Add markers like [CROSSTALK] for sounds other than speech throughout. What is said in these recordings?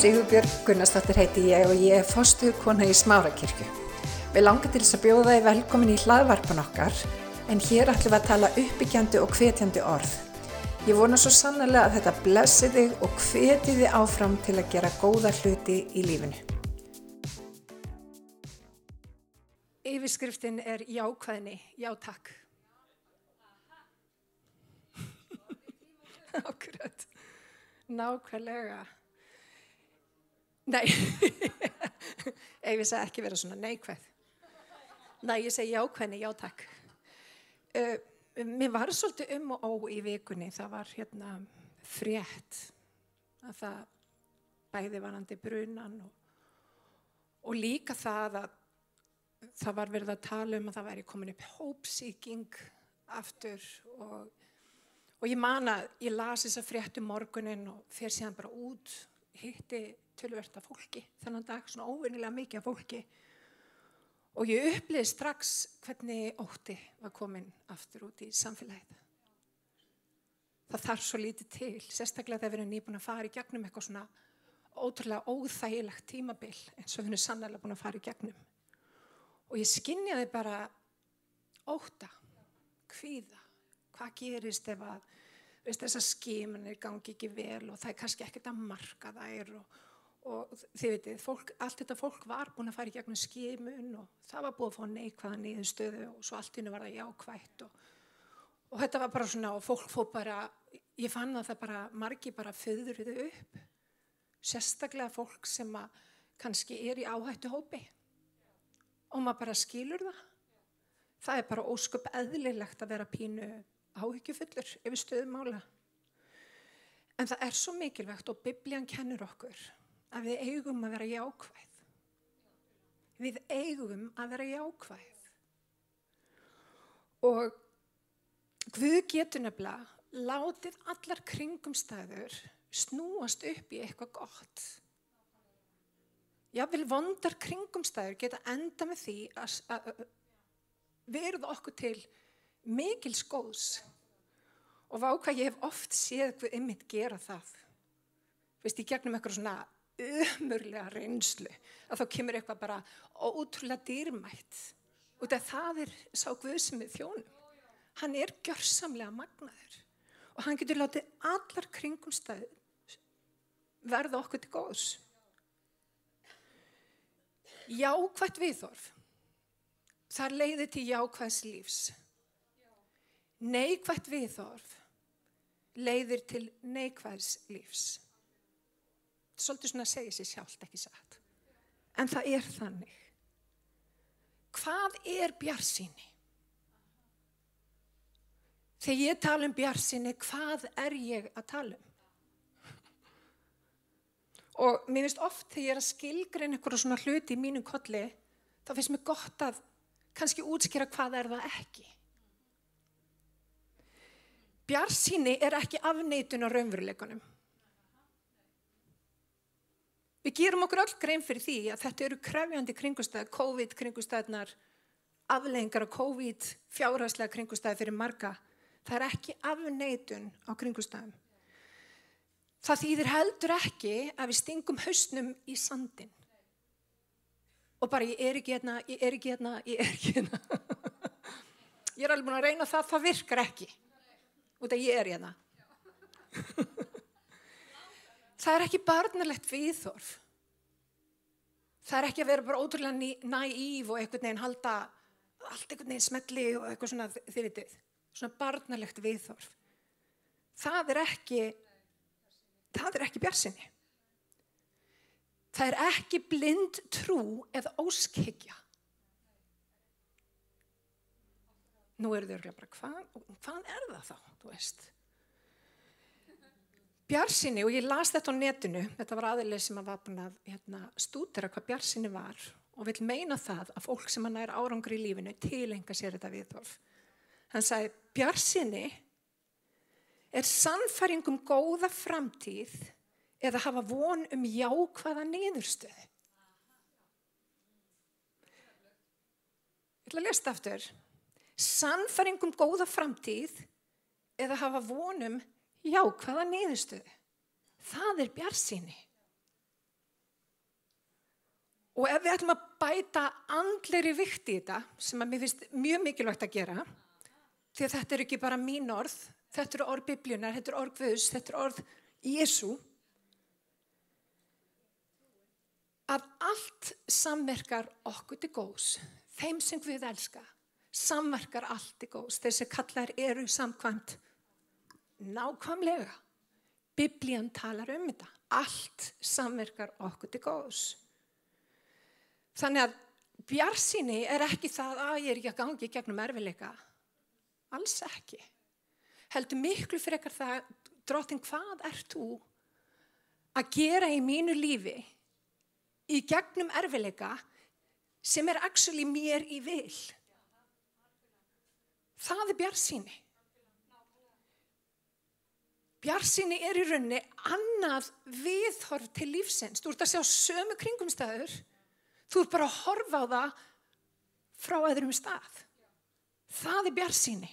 Sigurbjörg Gunnarsdóttir heiti ég og ég er fórstuðkona í Smárakirkju. Við langar til þess að bjóða þið velkomin í hlaðvarpan okkar en hér ætlum við að tala uppbyggjandi og hvetjandi orð. Ég vona svo sannlega að þetta blessi þig og hveti þið áfram til að gera góða hluti í lífinu. Yfirskriftin er jákvæðni, já takk. [LAUGHS] Akkurat, nákvæðlega. Nei, [LAUGHS] ég segi ekki vera svona neikvæð. Nei, ég segi jákvæðni, já takk. Uh, mér var svolítið um og ó í vikunni, það var hérna frétt að það bæði varandi brunan og, og líka það að það var verið að tala um að það væri komin upp hópsíking aftur og, og ég man að ég las þess að fréttu um morgunin og fyrir síðan bara út, hitti tölverta fólki þennan dag, svona óvinnilega mikið af fólki og ég uppliði strax hvernig ótti var komin aftur út í samfélagið. Það þarf svo lítið til, sérstaklega þegar við erum nýbúin að fara í gegnum eitthvað svona ótrúlega óþægilegt tímabil eins og við erum sannlega búin að fara í gegnum. Og ég skinnjaði bara óta, kvíða, hvað gerist ef að þessar skimunir gangi ekki vel og það er kannski ekkert að marka þær og, og þið veitir, allt þetta fólk var búin að fara í gegnum skimun og það var búin að fá neikvæða niður stöðu og svo allt innu var það jákvægt og, og þetta var bara svona og fólk fóð bara, ég fann að það bara margi bara föðruðu upp. Sérstaklega fólk sem að kannski er í áhættu hópi og maður bara skilur það. Það er bara ósköp eðlilegt að vera pínu áhyggjufullur yfir stöðumála en það er svo mikilvægt og biblían kennur okkur að við eigum að vera jákvæð. Við eigum að vera jákvæð. Og Guð getur nefnilega látið allar kringumstæður snúast upp í eitthvað gott. Jável vondar kringumstæður geta enda með því að verða okkur til mikil skóðs og vá hvað ég hef oft séð hvað ymmit gera það. Veist, ég gegnum eitthvað svona umurlega reynslu að þá kemur eitthvað bara ótrúlega dýrmætt. Og það er sá Guð sem er þjónum. Hann er gjörsamlega magnaður og hann getur látið allar kringumstæð verða okkur til góðs. Jákvægt viðhorf þar leiði til jákvæðs lífs. Neikvægt viðhorf leiðir til neikvæðs lífs svolítið svona segja sér sjálft ekki satt. En það er þannig. Hvað er bjarsýni? Þegar ég tala um bjarsýni, hvað er ég að tala um? Og mér finnst oft þegar ég er að skilgreina einhverja svona hluti í mínum kolli, þá finnst mér gott að kannski útskýra hvað er það ekki. Bjarsýni er ekki afneitun á raunveruleikunum. Við gerum okkur öll grein fyrir því að þetta eru krefjandi kringustæð, COVID kringustæðnar, afleggingar á COVID, fjárhæslega kringustæð fyrir marga. Það er ekki afneitun á kringustæðum. Það þýðir heldur ekki að við stingum hausnum í sandin. Og bara ég er ekki hérna, ég er ekki hérna, ég er ekki hérna. [LAUGHS] Ég er alveg búin að reyna það, það virkar ekki. Út af ég er hérna. Það er ekki barnalegt viðþorf. Það er ekki að vera bara ótrúlega næív og einhvern veginn halda allt einhvern veginn smelli og eitthvað svona, þið vitið, svona barnalegt viðþorf. Það er ekki, það er ekki björnsinni. Það er ekki blind trú eða óskhyggja. Nú eru þau bara, hvað, hvað er það þá, þú veist? Bjarsinni, og ég las þetta á netinu, þetta var aðeins sem að var búin að hérna, stúdera hvað bjarsinni var og vil meina það að fólk sem hann er árangri í lífinu tilenga sér þetta viðhorf. Hann sagði, bjarsinni er sannfæringum góða framtíð eða hafa von um jákvæða niðurstöðu. Ég ætla að lesta aftur. Sannfæringum góða framtíð eða hafa von um Já, hvaða niðurstöðu? Það er bjarsýni. Og ef við ætlum að bæta andleri vikt í þetta, sem að mér finnst mjög mikilvægt að gera, því að þetta er ekki bara mín orð, þetta eru orð biblíunar, þetta eru orð Guðs, þetta eru orð Jésu, að allt samverkar okkur til góðs, þeim sem Guð elska, samverkar allt til góðs, sem kallar eru samkvæmt nákvæmlega. Biblían talar um þetta, allt samverkar okkur til góðs. Þannig að bjarsýni er ekki það að ég er ekki að gangi gegnum erfileika. Alls ekki. Heldur miklu frekar það, drottin, hvað ert þú að gera í mínu lífi í gegnum erfileika sem er actually mér í vil? Það er bjarsýni. Bjarsýni er í rauninni annað viðhorf til lífsins. Þú ert að sjá sömu kringumstæður Þú ert bara að horfa á það frá öðrum stað. Það er bjarsýni.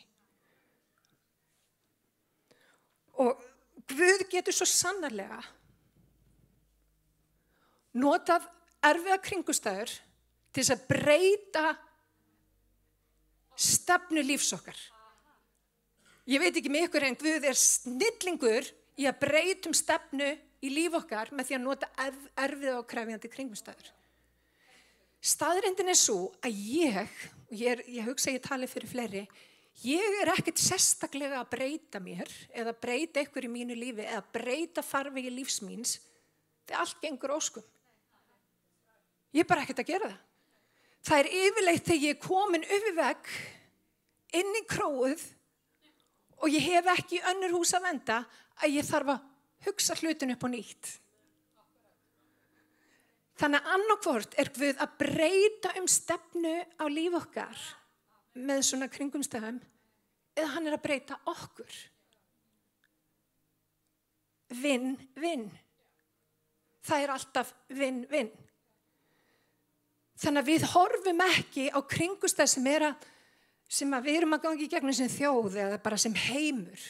Og Guð getur svo sannarlega notað erfiða kringustæður til þess að breyta stefnu lífsokkar. Ég veit ekki með ykkur en Guð er snillingur í að breytum stefnu í líf okkar með því að nota erfiða og krefjandi kringustæður. Staðrindin er svo að ég, og ég, ég hugsa ég tali fyrir fleiri, ég er ekkert sérstaklega að breyta mér eða breyta ykkur í mínu lífi eða breyta farvegi lífsmýns þegar allt gengur óskum. Ég er bara ekkert að gera það. Það er yfirleitt þegar ég er komin upp í vegg, inn í króið og ég hef ekki önnur hús að venda að ég þarf að hugsa hlutin upp á nýtt. Þannig að annarkvort er Guð að breyta um stefnu á líf okkar með svona kringumstafum eða hann er að breyta okkur. Vinn, vinn. Það er alltaf vinn, vinn. Þannig að við horfum ekki á kringumstaf sem, sem að við erum að gangi í gegnum sem þjóð eða bara sem heimur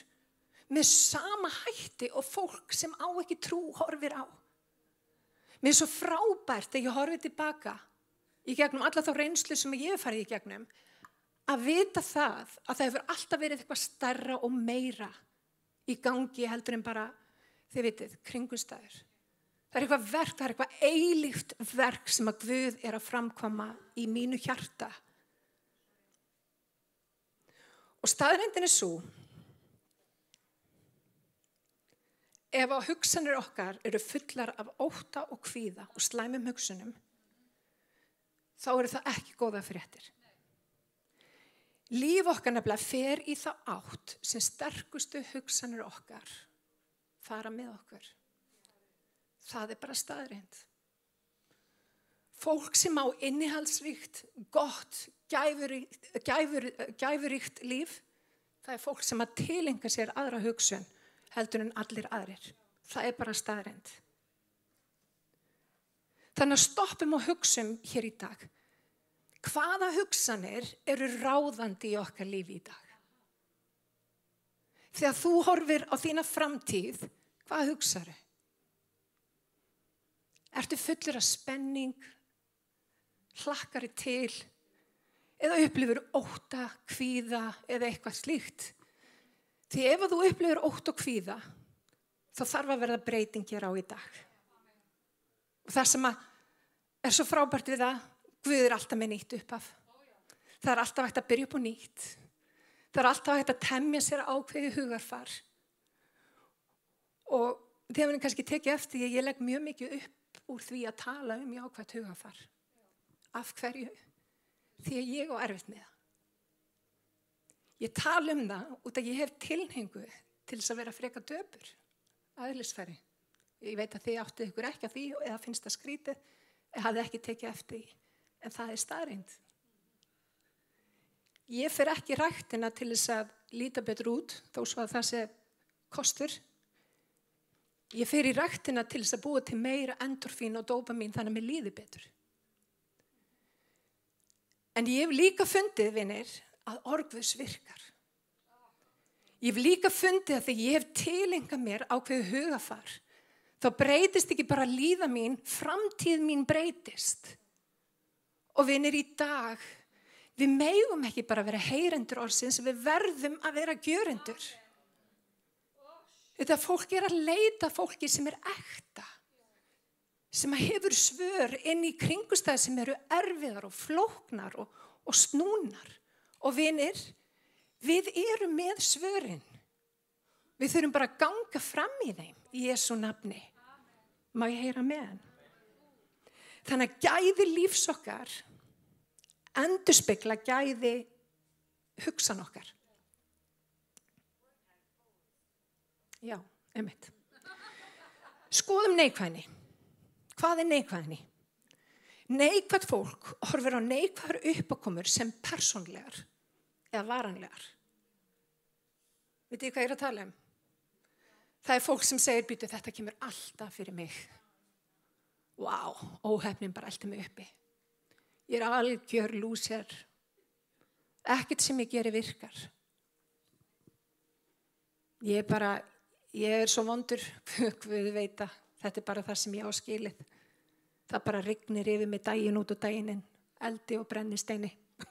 með sama hætti og fólk sem á ekki trú horfir á. Mér er svo frábært þegar ég horfið tilbaka í gegnum alla þá reynslu sem ég farið í gegnum að vita það að það hefur alltaf verið eitthvað starra og meira í gangi heldur en bara, þið vitið, kringustæður. Það er eitthvað verk, það er eitthvað eilíft verk sem að Guð er að framkvama í mínu hjarta. Og staðrindin er svo ef á hugsanir okkar eru fullar af óta og kvíða og slæmum hugsunum, þá eru það ekki góða fréttir. Líf okkar nefnilega fer í það átt sem sterkustu hugsanir okkar fara með okkur. Það er bara staðrind. Fólk sem á innihaldsvíkt, gott, gæfuríkt, gæfur, gæfuríkt líf, það er fólk sem að tilenga sér aðra hugsun heldur en allir aðrir. Það er bara staðrind. Þannig að stoppum og hugsum hér í dag. Hvaða hugsanir eru ráðandi í okkar lífi í dag? Þegar þú horfir á þína framtíð, hvað hugsaðu? Ertu fullur af spenning, hlakkari til eða upplifur óta, kvíða eða eitthvað slíkt? Því ef þú upplifir ótt og kvíða, þá þarf að verða breytingir á í dag. Og það sem er svo frábært við það, Guð er alltaf með nýtt uppaf. Það er alltaf hægt að byrja upp á nýtt. Það er alltaf hægt að temja sér ákveði hugarfar. Og þið hefur kannski tekið eftir því að ég legg mjög mikið upp úr því að tala um jákvæðt hugarfar. Af hverju? Því að ég á erfitt með það. Ég tala um það út að ég hef tilhengu til þess að vera freka döpur aðlisfæri. Ég veit að þið áttið ykkur ekki að því eða finnst það skrítið eða hafið ekki tekið eftir. En það er staðreind. Ég fer ekki rættina til þess að líta betur út þó svo að það sé kostur. Ég fer í rættina til þess að búa til meira endorfín og dopamin þannig að mér líði betur. En ég hef líka fundið, vinnir, að orgvus virkar. Ég hef líka fundið að þegar ég hef tilenga mér ákveðu hugafar, þá breytist ekki bara líða mín, framtíð mín breytist. Og vinir í dag, við megum ekki bara vera heyrendur orðsins, við verðum að vera gjörendur. Þetta fólk er að leita fólki sem er ekta, sem hefur svör inn í kringustæði sem eru erfiðar og flóknar og, og snúnar. Og vinir, við erum með svörin. Við þurfum bara að ganga fram í þeim í Jésu nafni. Má ég heyra með hann? Þannig að gæði lífsokkar endur spekla gæði hugsan okkar. Já, einmitt. Skoðum neikvæðni. Hvað er neikvæðni? Neikvæð fólk horfir á neikvæður uppákomur sem persónlegar eða varanlegar. Vitið hvað ég er að tala um? Það er fólk sem segir, býtu þetta kemur alltaf fyrir mig. Vá, wow, óhefnin bara eldi mig uppi. Ég er algjör lúsjar. Ekkert sem ég gerir virkar. Ég er bara, ég er svo vondur, [LAUGHS] við veit að þetta er bara það sem ég áskilið. Það bara rignir yfir mig daginn út og daginninn, eldi og brennisteini. [LAUGHS]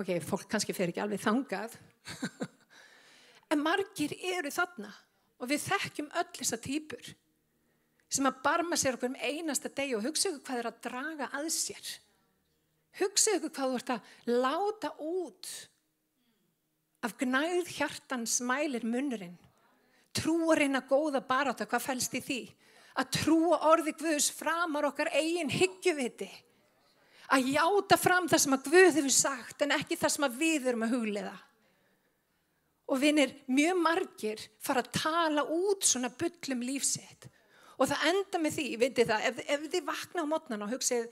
ok, fólk kannski fer ekki alveg þangað. [LAUGHS] En margir eru þarna og við þekkjum öll þessa týpur sem að barma sér okkur um einasta deg og hugsa ykkur hvað er að draga að sér. Hugsa ykkur hvað þú ert að láta út af gnæð hjartans mælir munnurinn. Trúarinn að góða baráta, hvað fælst í því? Að trúa orði Guðs framar okkar eigin hyggjuviti. Að játa fram það sem að Guð hefur sagt en ekki það sem að við erum að huglega og vinir mjög margir fara að tala út svona byllum lífsitt og það enda með því, veitir það, ef, ef þið vakna á mótnan og hugsið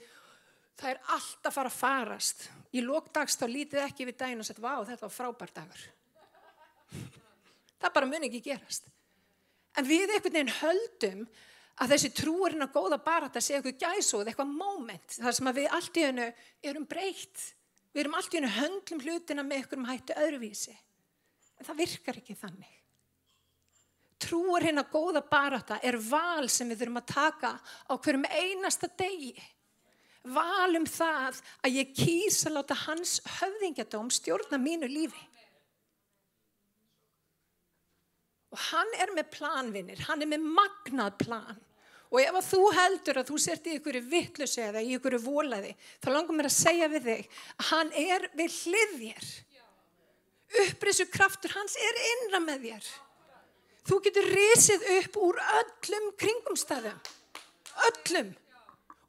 það er allt að fara að farast í lókdags þá lítið ekki við daginn og setja vá þetta var frábær dagur það bara mun ekki gerast en við einhvern veginn höldum að þessi trúurinn að góða bara þetta sé eitthvað gæsóð, eitthvað moment þar sem við allt í hennu erum breytt við erum allt í hennu höndlum hlutina með einhverjum hættu öðruvísi En það virkar ekki þannig. Trúur hinn að góða barata er val sem við þurfum að taka á hverjum einasta degi. Val um það að ég kýsa að láta hans höfðingjadóm stjórna mínu lífi. Og hann er með planvinnir, hann er með magnað plan. Og ef að þú heldur að þú sért í ykkur vittlusi eða í ykkur volaði, þá langar mér að segja við þig að hann er við hliðjér upprissu kraftur hans er innra með þér. Þú getur risið upp úr öllum kringumstæðum. Öllum.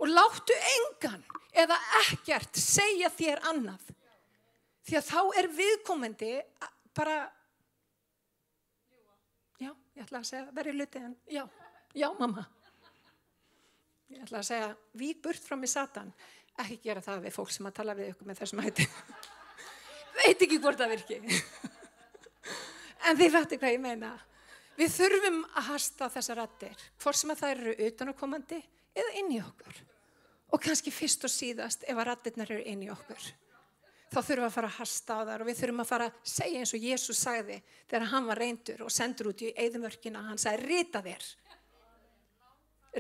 Og láttu engan eða ekkert segja þér annað. Því að þá er viðkomandi bara, ég ætla að segja, verið lutið en, já, já mamma. Ég ætla að segja, vík burt frá mig satan. Ekki gera það við fólk sem að tala við ykkur með þessum hætti [LAUGHS] veit ekki hvort það virki. [LAUGHS] en þið veitu hvað ég meina. Við þurfum að hasta þessar rættir, hvort sem að það eru utanakomandi eða inn í okkur. Og kannski fyrst og síðast ef að rættirnar eru inn í okkur. Þá þurfum við að fara að hasta á þar og við þurfum að fara að segja eins og Jésús sagði þegar hann var reyndur og sendur út í eðumörkina. Hann sagði, rita þér.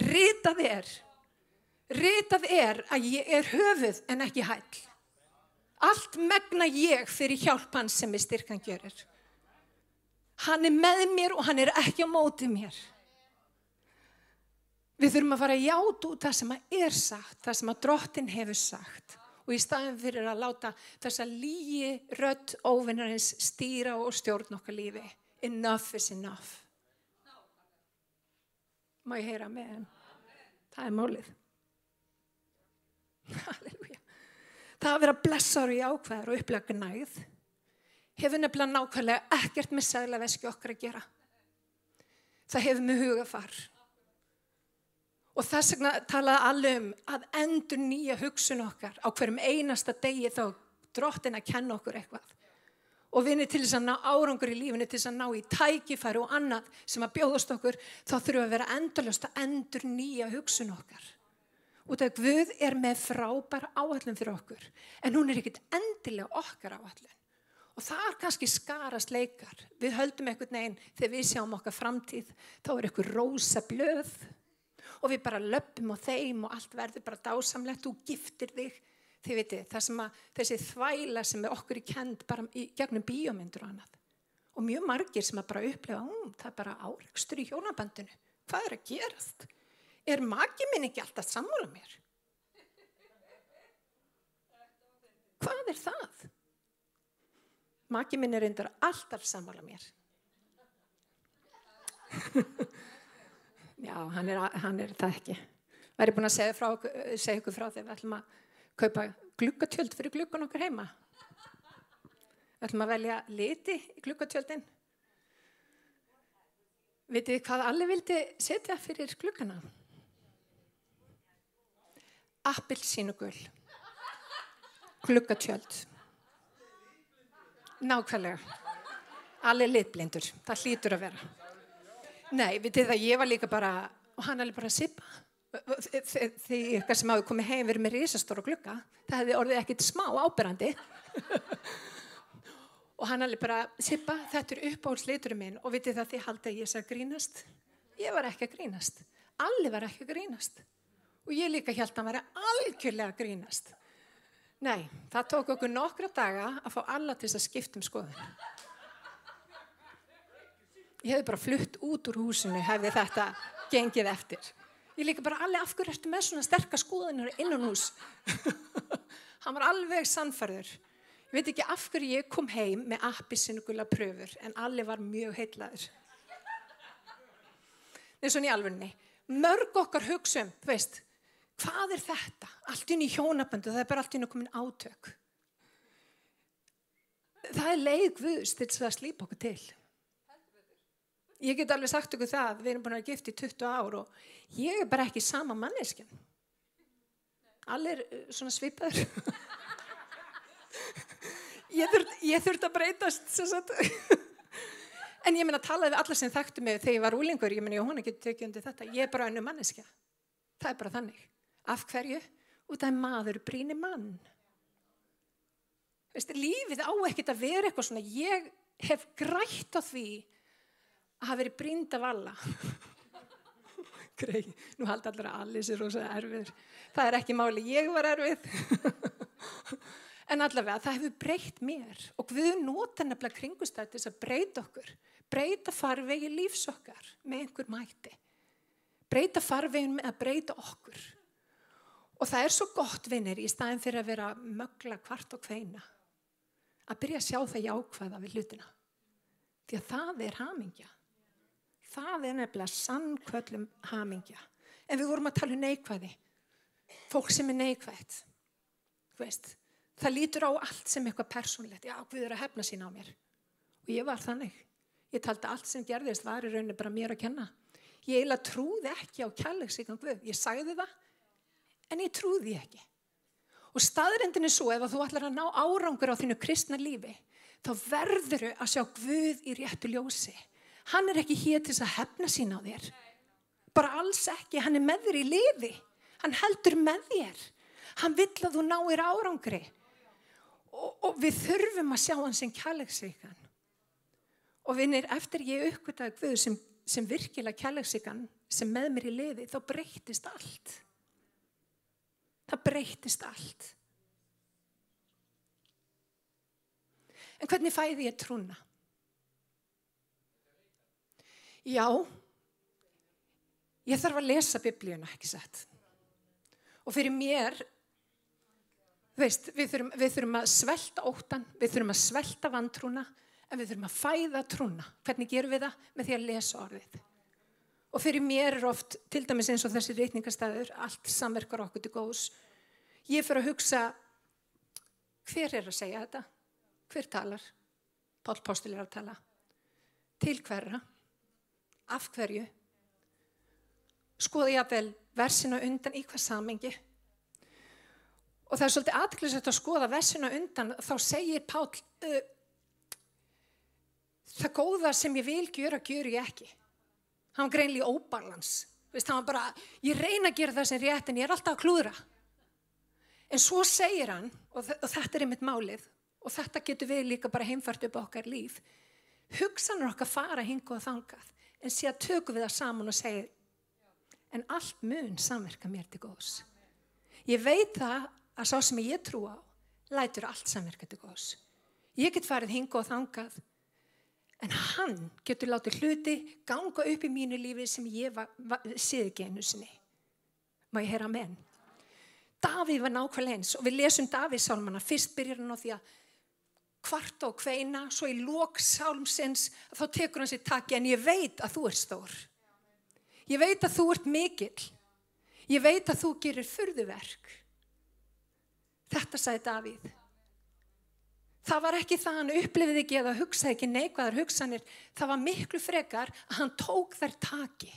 Rita þér. Ritað er að ég er höfuð en ekki hæll. Allt megna ég fyrir hjálp hans sem er styrkan gjörir. Hann er með mér og hann er ekki á móti mér. Við þurfum að fara að játa út það sem að er sagt, það sem að drottin hefur sagt. Og í staðin fyrir að láta þessa lígi rött óvinnarins stýra og stjórn okkar lífi. Enough is enough. Má ég heyra með henn? Það er mólið. [LAUGHS] Halleluja. Það að vera blessaður í ákveðar og upplega næð hefur nefnilega nákvæmlega ekkert með seglaveski okkar að gera. Það hefur með hugafar. Og þess vegna talaði allir um að endur nýja hugsun okkar á hverjum einasta degi þá drottin að kenna okkur eitthvað. Og vinni til þess að ná árangur í lífinu, til þess að ná í tækifæri og annað sem að bjóðast okkur, þá þurfum við að vera endurlöst að endur nýja hugsun okkar. Út af Guð er með frábær áallin fyrir okkur en hún er ekkit endilega okkar áallin. Og það er kannski skarast leikar. Við höldum einhvern veginn þegar við sjáum okkar framtíð þá er eitthvað rosa blöð og við bara löpum á þeim og allt verður bara dásamlegt, þú giftir þig þið veitir, það sem að þessi þvæla sem er okkur í kend bara í gegnum bíómyndur og annað og mjög margir sem að bara upplefa um, það er bara áreikstur í hjónabandinu hvað er að gerast? Er maki minn ekki alltaf sammála mér? Hvað er það? Maki minn er undir alltaf sammála mér [LAUGHS] Já, hann er, hann er það ekki. Það er búin að segja, frá, segja ykkur frá þegar við ætlum að kaupa glukkatjöld fyrir glukkan okkar heima. Við ætlum að velja liti í glukkatjöldin. Vitið þið hvað allir vildi setja fyrir glukkana? Appilsínugull. Glukkatjöld. Nákvæmlega. Allir litblindur. Það hlýtur að vera. Nei, vitið það, ég var líka bara, og hann alveg bara að sippa. Því eitthvað sem hafi komið heim verið með risastóra glukka, það hefði orðið ekkit smá áberandi. og hann alveg bara að sippa, þetta er uppáhaldsliturum minn og vitið það því haldi að ég að grínast. Ég var ekki að grínast. Allir var ekki að grínast. Og ég líka held að hann væri algjörlega að grínast. Nei, það tók okkur nokkra daga að fá alla til að skiptum skoðun ég hefði bara flutt út úr húsinu hefði þetta gengið eftir. Ég líka bara allir af hverju ertu með svona sterkast skoðanir innan hús [LAUGHS] hann var alveg sannfærður. Ég veit ekki af hverju ég kom heim með appi sinnugula pröfur en allir var mjög heitlaður það er svona í alvunni mörg okkar hugsaum veist, hvað er þetta? Allt inn í hjónaböndu, það er bara allt inn að komin átök. Það er leið guðs til þess að slípa okkur til ég get alveg sagt ykkur það við erum búin að gifta í 20 ár og ég er bara ekki sama manneskjan. Allir eh, svona svipaður [LAUGHS] ég þurft, þurft að breytast [LAUGHS] en ég menna að tala við alla sem þekktu mig þegar ég var úlingur ég menna ég hún ekki tekið undir þetta. Ég er bara önnu manneskja. Það er bara þannig. Af hverju? og það er maður bríni mann. Veistu, lífið á ekkert að vera eitthvað svona. Ég hef grætt á því að hafa verið brínd af alla [LAUGHS] Grei, nú haldi allir að allir sér rosa erfið. Það er ekki máli, ég var erfið. [LAUGHS] En allavega það hefur breytt mér. Og við nota nefnilega kringustættis að breyta okkur. Breyta farvegi lífs okkar með einhver mæti breyta farvegin með að breyta okkur. Og það er svo gott vinnir í staðin fyrir að vera mögla kvart og kveina að byrja að sjá það jákvæða við hlutina. Því að það er hamingja það er nefnilega sannkvöllum hamingja. En við vorum að tala um neikvæði. Fólk sem er neikvægt. Veist, það lítur á allt sem eitthvað persónlegt. Já, Guð er að hefna sína á mér. Og ég var þannig. Ég taldi allt sem gerðist var í rauninni bara mér að kenna. Ég eiginlega trúði ekki á kærleiksíkan Guð. Ég sagði það, en ég trúði ekki. Og staðrindin er svo ef þú ætlar að ná árangur á þínu kristna lífi, þá verður þau að sjá Guð í réttu ljósi hann er ekki hér til að hefna sín á þér. Bara alls ekki, hann er með þér í liði. Hann heldur með þér. Hann vill að þú náir árangri. Og, og við þurfum að sjá hann sem kjærleiksíkan og vinnir eftir ég uppgötaði Guð sem, sem virkilega kjærleiksíkan sem með mér í liði þá breytist allt. Það breytist allt. En hvernig fæði ég trúna Já, ég þarf að lesa biblíuna, ekki sett. Og fyrir mér, veist, við þurfum, við þurfum að svelta óttan, við þurfum að svelta vantrúna, en við þurfum að fæða trúna. Hvernig gerum við það? Með því að lesa orðið. Og fyrir mér er oft, til dæmis eins og þessi reytningastæður, allt samverkar okkur til góðs. Ég fyrir að hugsa, hver er að segja þetta? Hver talar? Pál Póstil er að tala. Til hverra? Af hverju? Skoði ég að vel versina undan í hvað samengi. Og það er svolítið aðklæðsett að skoða versina undan, þá segir Pál, uh, það góða sem ég vil gera, gjur ég ekki. Hann var greinlega óbalans. Hann var bara, ég reyna að gera það sem rétt en ég er alltaf að klúðra. En svo segir hann, og, og þetta er einmitt málið, og þetta getur við líka bara heimfært upp okkar líf, hugsanur okkar fara hinga og þangað en síðan tökum við það saman og segir en allt mun samverka mér til góðs. Ég veit það að sá sem ég trú á lætur allt samverka til góðs. Ég get farið hinga og þangað en hann getur látið hluti ganga upp í mínu lífi sem ég séð ekki einu sinni. Má ég heyra menn? Davíð var nákvæmlega eins og við lesum Davíð sálmana. Fyrst byrjar hann á því að kvart og kveina, svo í lók sálmsins þá tekur hann sér takki en ég veit að þú er stór. Ég veit að þú ert mikill. Ég veit að þú gerir fyrðuverk. Þetta sagði Davíð. Það var ekki það hann upplifið ekki eða hugsaði ekki neikvæðar hugsanir. Það var miklu frekar að hann tók þær taki.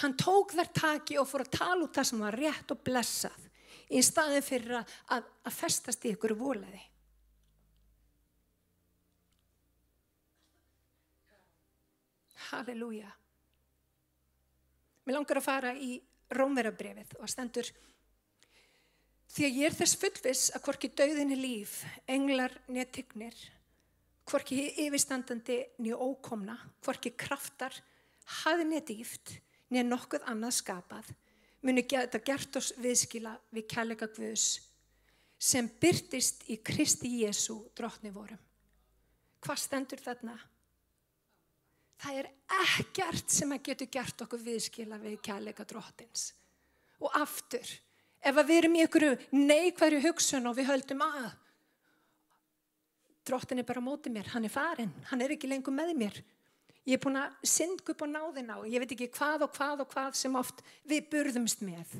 Hann tók þær taki og fór að tala út það sem var rétt og blessað í staðin fyrir að, að festast í ykkur volaði. Halleluja. Mér langar að fara í Rómverabrefið og stendur því að ég er þess fullvis að hvorki dauðinni líf, englar neð tygnir, hvorki yfirstandandi nýja ókomna, hvorki kraftar, hafði neð dýft, neð nokkuð annað skapað, muni geta gert oss viðskila við kærleika Guðs sem byrtist í Kristi Jésu drotni vorum. Hvað stendur þarna? Það er ekkert sem að getur gert okkur viðskila við kærleika drottins. Og aftur, ef við erum í einhverju neikværi hugsun og við höldum að drottin er bara mótið mér, hann er farin, hann er ekki lengur með mér. Ég er búin að synda upp á náðina og ég veit ekki hvað og hvað og hvað sem oft við burðumst með.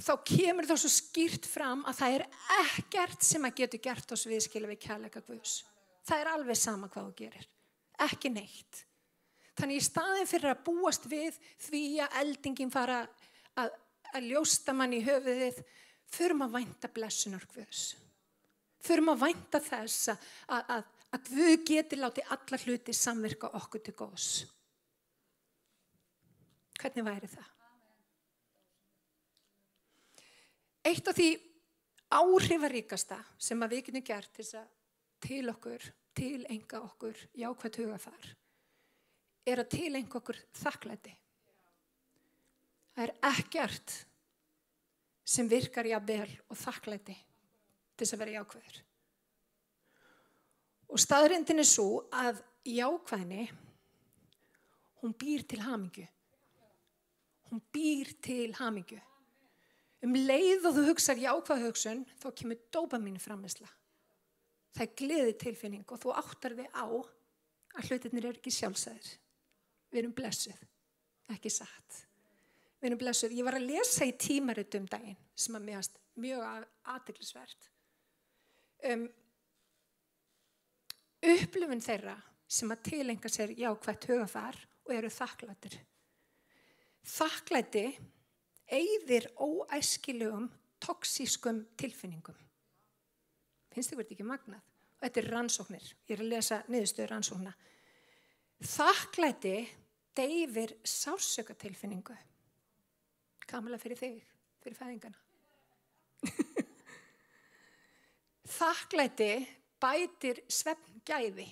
Þá kemur það svo skýrt fram að það er ekkert sem að getur gert oss viðskila við kærleika Guðs. Það er alveg sama hvað þú gerir ekki neitt. Þannig í staðin fyrir að búast við því að eldingin fara að, að ljósta mann í höfuðið, förum að vænta blessunar Guðs. Förum að vænta þess að, að, að Guð geti látið alla hluti samverka okkur til góðs. Hvernig væri það? Eitt af því áhrifaríkasta sem að við getum gert til okkur tilenga okkur jákvæmt hugafar er að tilenga okkur þakklæti. Það er ekkert sem virkar jábel og þakklæti til þess að vera jákvæður. Og staðrindin er svo að jákvæðni, hún býr til hamingu. Hún býr til hamingu. Um leið og þú hugsað jákvæð hugsun, þá kemur dópamínu framisla það er gleði tilfinning og þú áttar þig á að hlutinir eru ekki sjálfsæðir. Við erum blessuð, ekki satt. Við erum blessuð. Ég var að lesa í tímaritt um daginn sem að meðast mjög aðteglisvert. Um, upplifun þeirra sem að tilenga sér jákvægt hugafar og eru þakklættir. Þakklætti eigðir óæskilugum toksískum tilfinningum finnst þið verið ekki magnað? Og þetta er rannsóknir, ég er að lesa niðurstöður rannsókna. Þakklæti deyfir sársökatilfinningu kamala fyrir þig fyrir fæðingana. [LAUGHS] Þakklæti bætir svefn gæði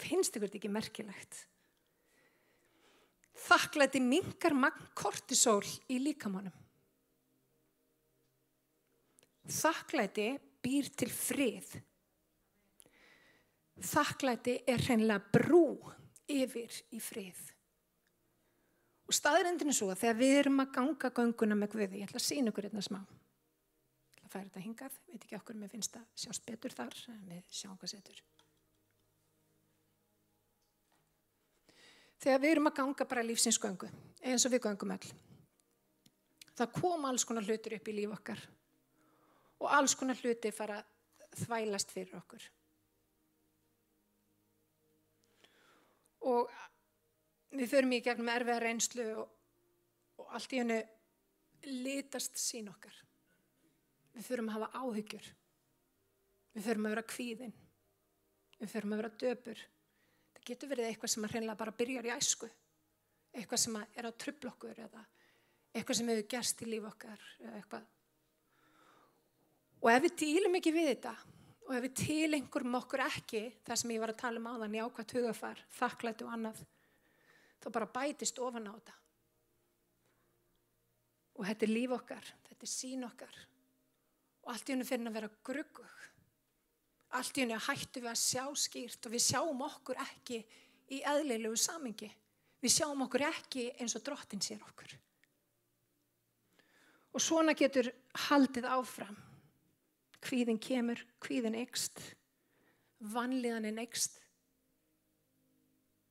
finnst þið verið ekki merkilegt? Þakklæti mingar magn kortisol í líkamannum Þakklæti býr til frið. Þakklæti er hreinlega brú yfir í frið. Og staðrindin er svo að þegar við erum að ganga ganguna með Guði, ég ætla að sína ykkur einna hérna smá. Ég ætla að færa þetta hingað, veit ekki okkur mér finnst að sjást betur þar, en við sjáum hvað setur. Þegar við erum að ganga bara lífsinsgöngu, eins og við gangum öll, það kom alls konar hlutur upp í líf okkar og alls konar hluti fara þvælast fyrir okkur. Og við förum í gegnum erfiða reynslu og, og allt í hennu litast sín okkar. Við förum að hafa áhyggjur. Við förum að vera kvíðin. Við förum að vera döpur. Það getur verið eitthvað sem hreinlega bara byrjar í æsku. Eitthvað sem er á tröflokkur eða eitthvað sem hefur gerst í líf okkar eða eitthvað Og ef við dýlum ekki við þetta Og ef við tilengurum okkur ekki, það sem ég var að tala um áðan, jákvæmt hugafar, þakklætt og annað, þá bara bætist ofan á þetta. Og þetta er líf okkar, þetta er sín okkar. Og allt í hennu fyrir að vera gruggug. Allt í hennu hættu við að sjá skýrt og við sjáum okkur ekki í eðlilegu samingi. Við sjáum okkur ekki eins og drottin sér okkur. Og svona getur haldið áfram. Hvíðin kemur, hvíðin ykst, vanlíðanin ykst.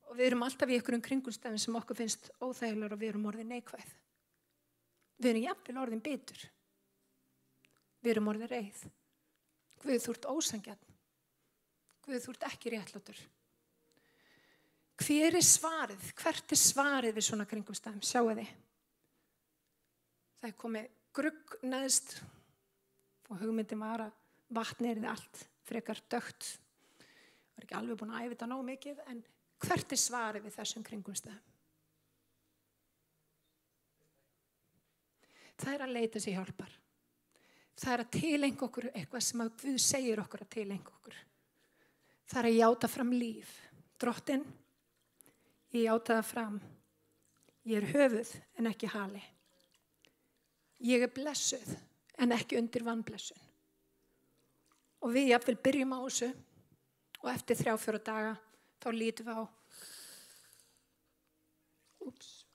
Og við erum alltaf í einhverjum kringumstæðin sem okkur finnst óþægilegur og við erum orðin neikvæð. Við erum jafnvel orðin bitur. Við erum orðin reið. Guð þú ert ósangjarn. Guð þú ert ekki réttlátur. Hver er svarið? Hvert er svarið við svona kringumstæðum? Sjáu þið. Það er komið grugg neðst og hugmyndin var að vatni er þið allt frekar dögt. Er ekki alveg búin að æfa þetta nóg mikið en hvert er svarið við þessum kringumstæðum? Það er að leita sér hjálpar. Það er að tilenga okkur eitthvað sem að Guð segir okkur að tilenga okkur. Það er að játa fram líf. Drottin, ég játa það fram. Ég er höfuð en ekki hali. Ég er blessuð en ekki undir vannblessun. Og við jáfnvel byrjum á þessu og eftir þrjá fjóra daga þá lítum við á Úps,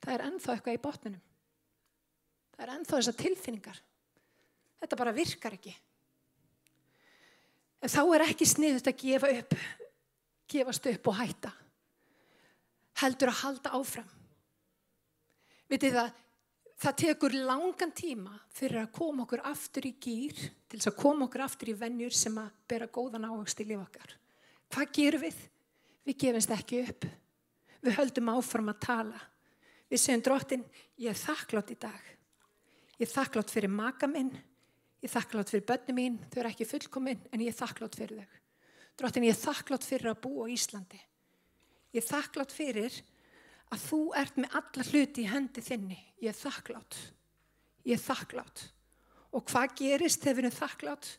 það er ennþá eitthvað í botninum. Það er ennþá þessar tilfinningar. Þetta bara virkar ekki. En þá er ekki sniðut að gefa upp, gefast upp og hætta. Heldur að halda áfram. Vitið það, það tekur langan tíma fyrir að koma okkur aftur í gýr, til þess að koma okkur aftur í vennjur sem að bera góðan ávegst í lifokkar. Hvað gerum við? Við gefumst ekki upp. Við höldum áfram að tala. Við segjum drottin, ég er þakklátt í dag. Ég er þakklátt fyrir maka minn, ég er þakklátt fyrir börnum mín, þau eru ekki fullkominn en ég er þakklátt fyrir þau. Drottin, ég er þakklátt fyrir að búa á Íslandi. Ég er þakklátt fyrir að þú ert með alla hluti í hendi þinni. Ég er þakklátt. Ég er þakklátt. Og hvað gerist þegar við erum þakklátt?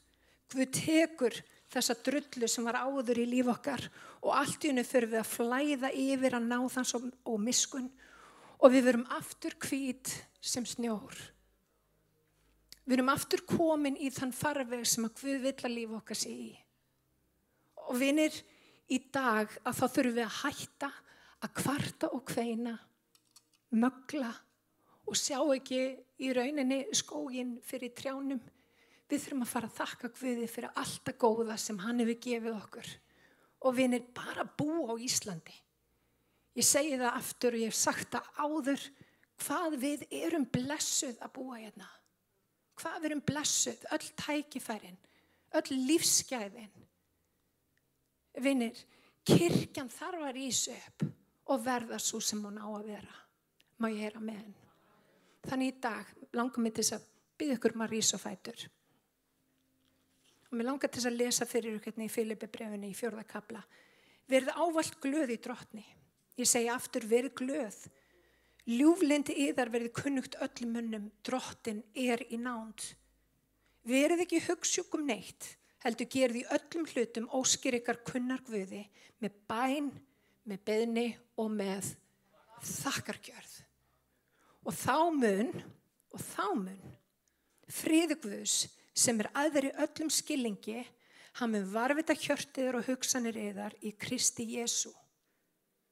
Hvað tekur þessa drullu sem var áður í líf okkar og allt í hennu fyrir við að flæða yfir að ná þann og miskun og við verum aftur hvít sem snjór. Við erum aftur komin í þann farveg sem að Guð vill að lífa okkar sé í. Og vinir, í dag að þá þurfum við að hætta að kvarta og kveina, mögla og sjá ekki í rauninni skógin fyrir trjánum. Við þurfum að fara að þakka Guði fyrir alltaf góða sem hann hefur gefið okkur. Og vinir, bara bú á Íslandi. Ég segi það aftur og ég hef sagt það áður hvað við erum blessuð að búa hérna hvað við erum blessuð, öll tækifærin, öll lífsgæðin. Vinnir, kirkjan þarf að rýsa upp og verða svo sem hún á að vera. Má ég heyra með henn. Þannig í dag langar mér til þess að byggja ykkur maður um rýsa fætur. Og mér langar til þess að lesa fyrir ykkur hérna í Filipi brefinu í fjörðakabla. Verð ávalt glöð í drotni. Ég segi aftur, verð glöð. Ljúflindi yðar verði kunnugt öllum munnum, drottin er í nánd. Verið ekki hugssjúkum neitt, heldur gerði öllum hlutum óskir ykkar kunnar guði með bæn, með beðni og með þakkargjörð. Og þá mun, og þá mun, friðu guðs sem er aðri öllum skillingi, hann mun varfita hjörtiður og hugsanir yðar í Kristi Jésu.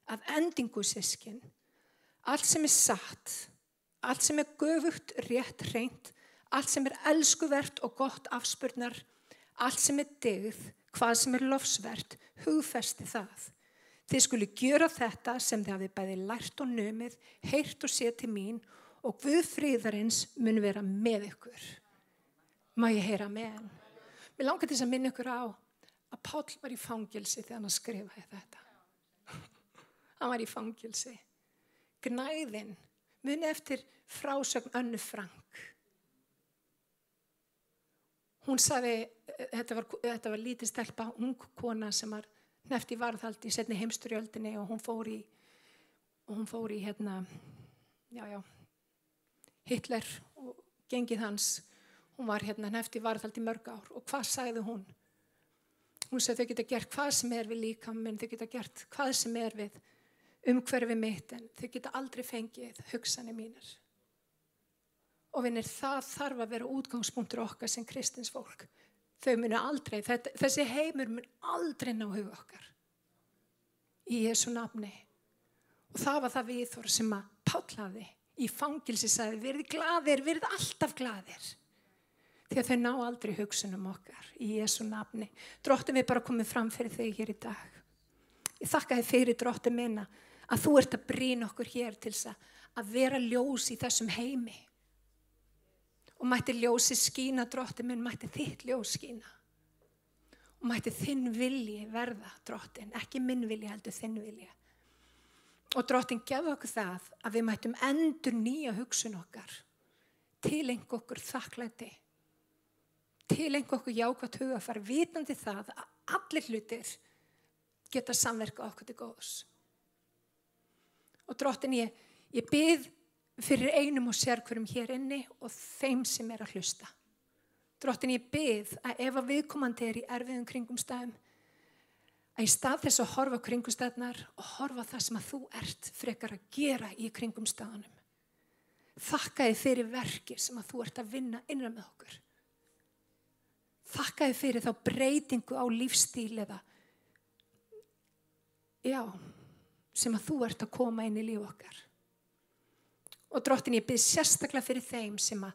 Að endingu sískinn, allt sem er satt, allt sem er göfugt, rétt, reynd, allt sem er elskuvert og gott afspurnar, allt sem er digð, hvað sem er lofsvert, hugfesti það. Þið skuli gjöra þetta sem þið hafið bæði lært og nömið, heyrt og séð til mín og Guð fríðarins mun vera með ykkur. Má ég heyra með hann? Mér langar þess að minna ykkur á að Pál var í fangilsi þegar hann skrifaði þetta. hann var í fangilsi gnæðin muni eftir frásögn önnu Frank hún saði þetta var, þetta var lítið stelpa ung kona sem var nefti varðhald í setni heimsturjöldinni og hún fór í og hún fór í hérna já já Hitler og gengið hans hún var hérna nefti varðhald í mörg ár og hvað sagði hún Hún sagði þau geta gert hvað sem er við líka minn, þau geta gert hvað sem er við umhverfi mitt en þau geta aldrei fengið hugsanir mínir. Og vinnir það þarf að vera útgangspunktur okkar sem kristins fólk. Þau munu aldrei, þetta, þessi heimur mun aldrei ná huga okkar. Í Jésu nafni. Og það var það viðþór sem að pállaði í fangilsi sagði verið gladir, verið alltaf gladir því að þau ná aldrei hugsunum okkar í Jésu nafni. Dróttum við bara komið fram fyrir þig hér í dag. Ég þakka þið fyrir dróttum minna að þú ert að brína okkur hér til þess að vera ljós í þessum heimi. Og mætti ljósi skína dróttum minn, mætti þitt ljós skína. Og mætti þinn vilji verða dróttin, ekki minn vilji heldur þinn vilji. Og dróttin gefða okkur það að við mættum endur nýja hugsun okkar til einhver okkur þakklæti til einhver okkur jákvæmt huga að fara vitandi það að allir hlutir geta samverka okkur til góðs. Og drottin ég, ég byð fyrir einum og sérkverum hér inni og þeim sem er að hlusta. Drottin ég byð að ef að viðkomandi er í erfiðum kringumstæðum að í stað þess að horfa kringumstæðnar og horfa það sem að þú ert frekar að gera í kringumstæðanum. Þakka þið fyrir verkir sem að þú ert að vinna innan með okkur. Þakka þið fyrir þá breytingu á lífstíl eða já, sem að þú ert að koma inn í líf okkar. Og drottin ég byrð sérstaklega fyrir þeim sem að,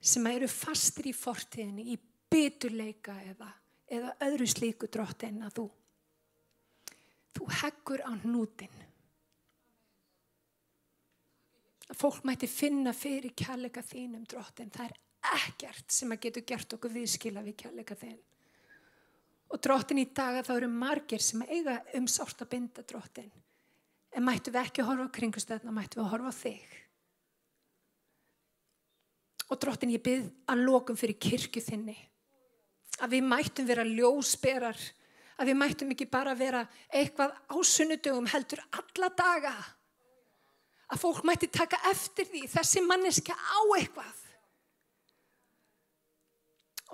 sem að eru fastir í fortíðinni, í byturleika eða, eða öðru slíku drottin að þú, þú heggur á nútin. Að fólk mæti finna fyrir kærleika þínum drottin, það er ekkert sem að getur gert okkur viðskila við kjærleika þinn. Og drottin í dag að það eru margir sem eiga um sárt að binda drottin. En mættu við ekki að horfa á kringustöðna, mættu við að horfa á þig. Og drottin ég byrð að lokum fyrir kirkju þinni. Að við mættum vera ljósberar. Að við mættum ekki bara vera eitthvað ásunnudugum heldur alla daga. Að fólk mætti taka eftir því þessi manneska á eitthvað.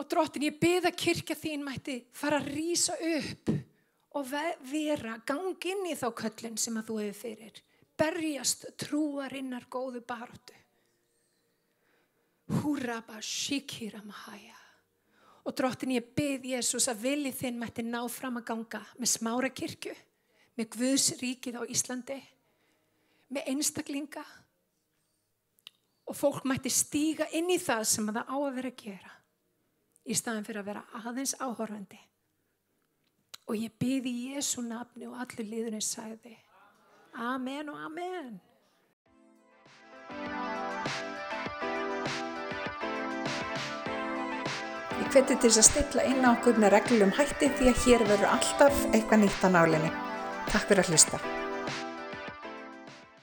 Og drottin, ég byrða kirkja þín mætti fara að rýsa upp og vera, gangi inn í þá köllin sem að þú hefur fyrir. Berjast trúarinnar góðu baróttu. Húraba shikira mahaja. Og drottin, ég byrð Jésús að vilji þinn mætti ná fram að ganga með smára kirkju, með Guðs ríkið á Íslandi, með einstaklinga og fólk mætti stíga inn í það sem það á að vera að gera í staðin fyrir að vera aðeins áhorfandi. Og ég byrði í Jésu nafni og allir líðurinn sagði Amen og Amen. Ég hveti til þess að stilla inn á okkur með reglum hætti því að hér verður alltaf eitthvað nýtt á nálinni. Takk fyrir að hlusta.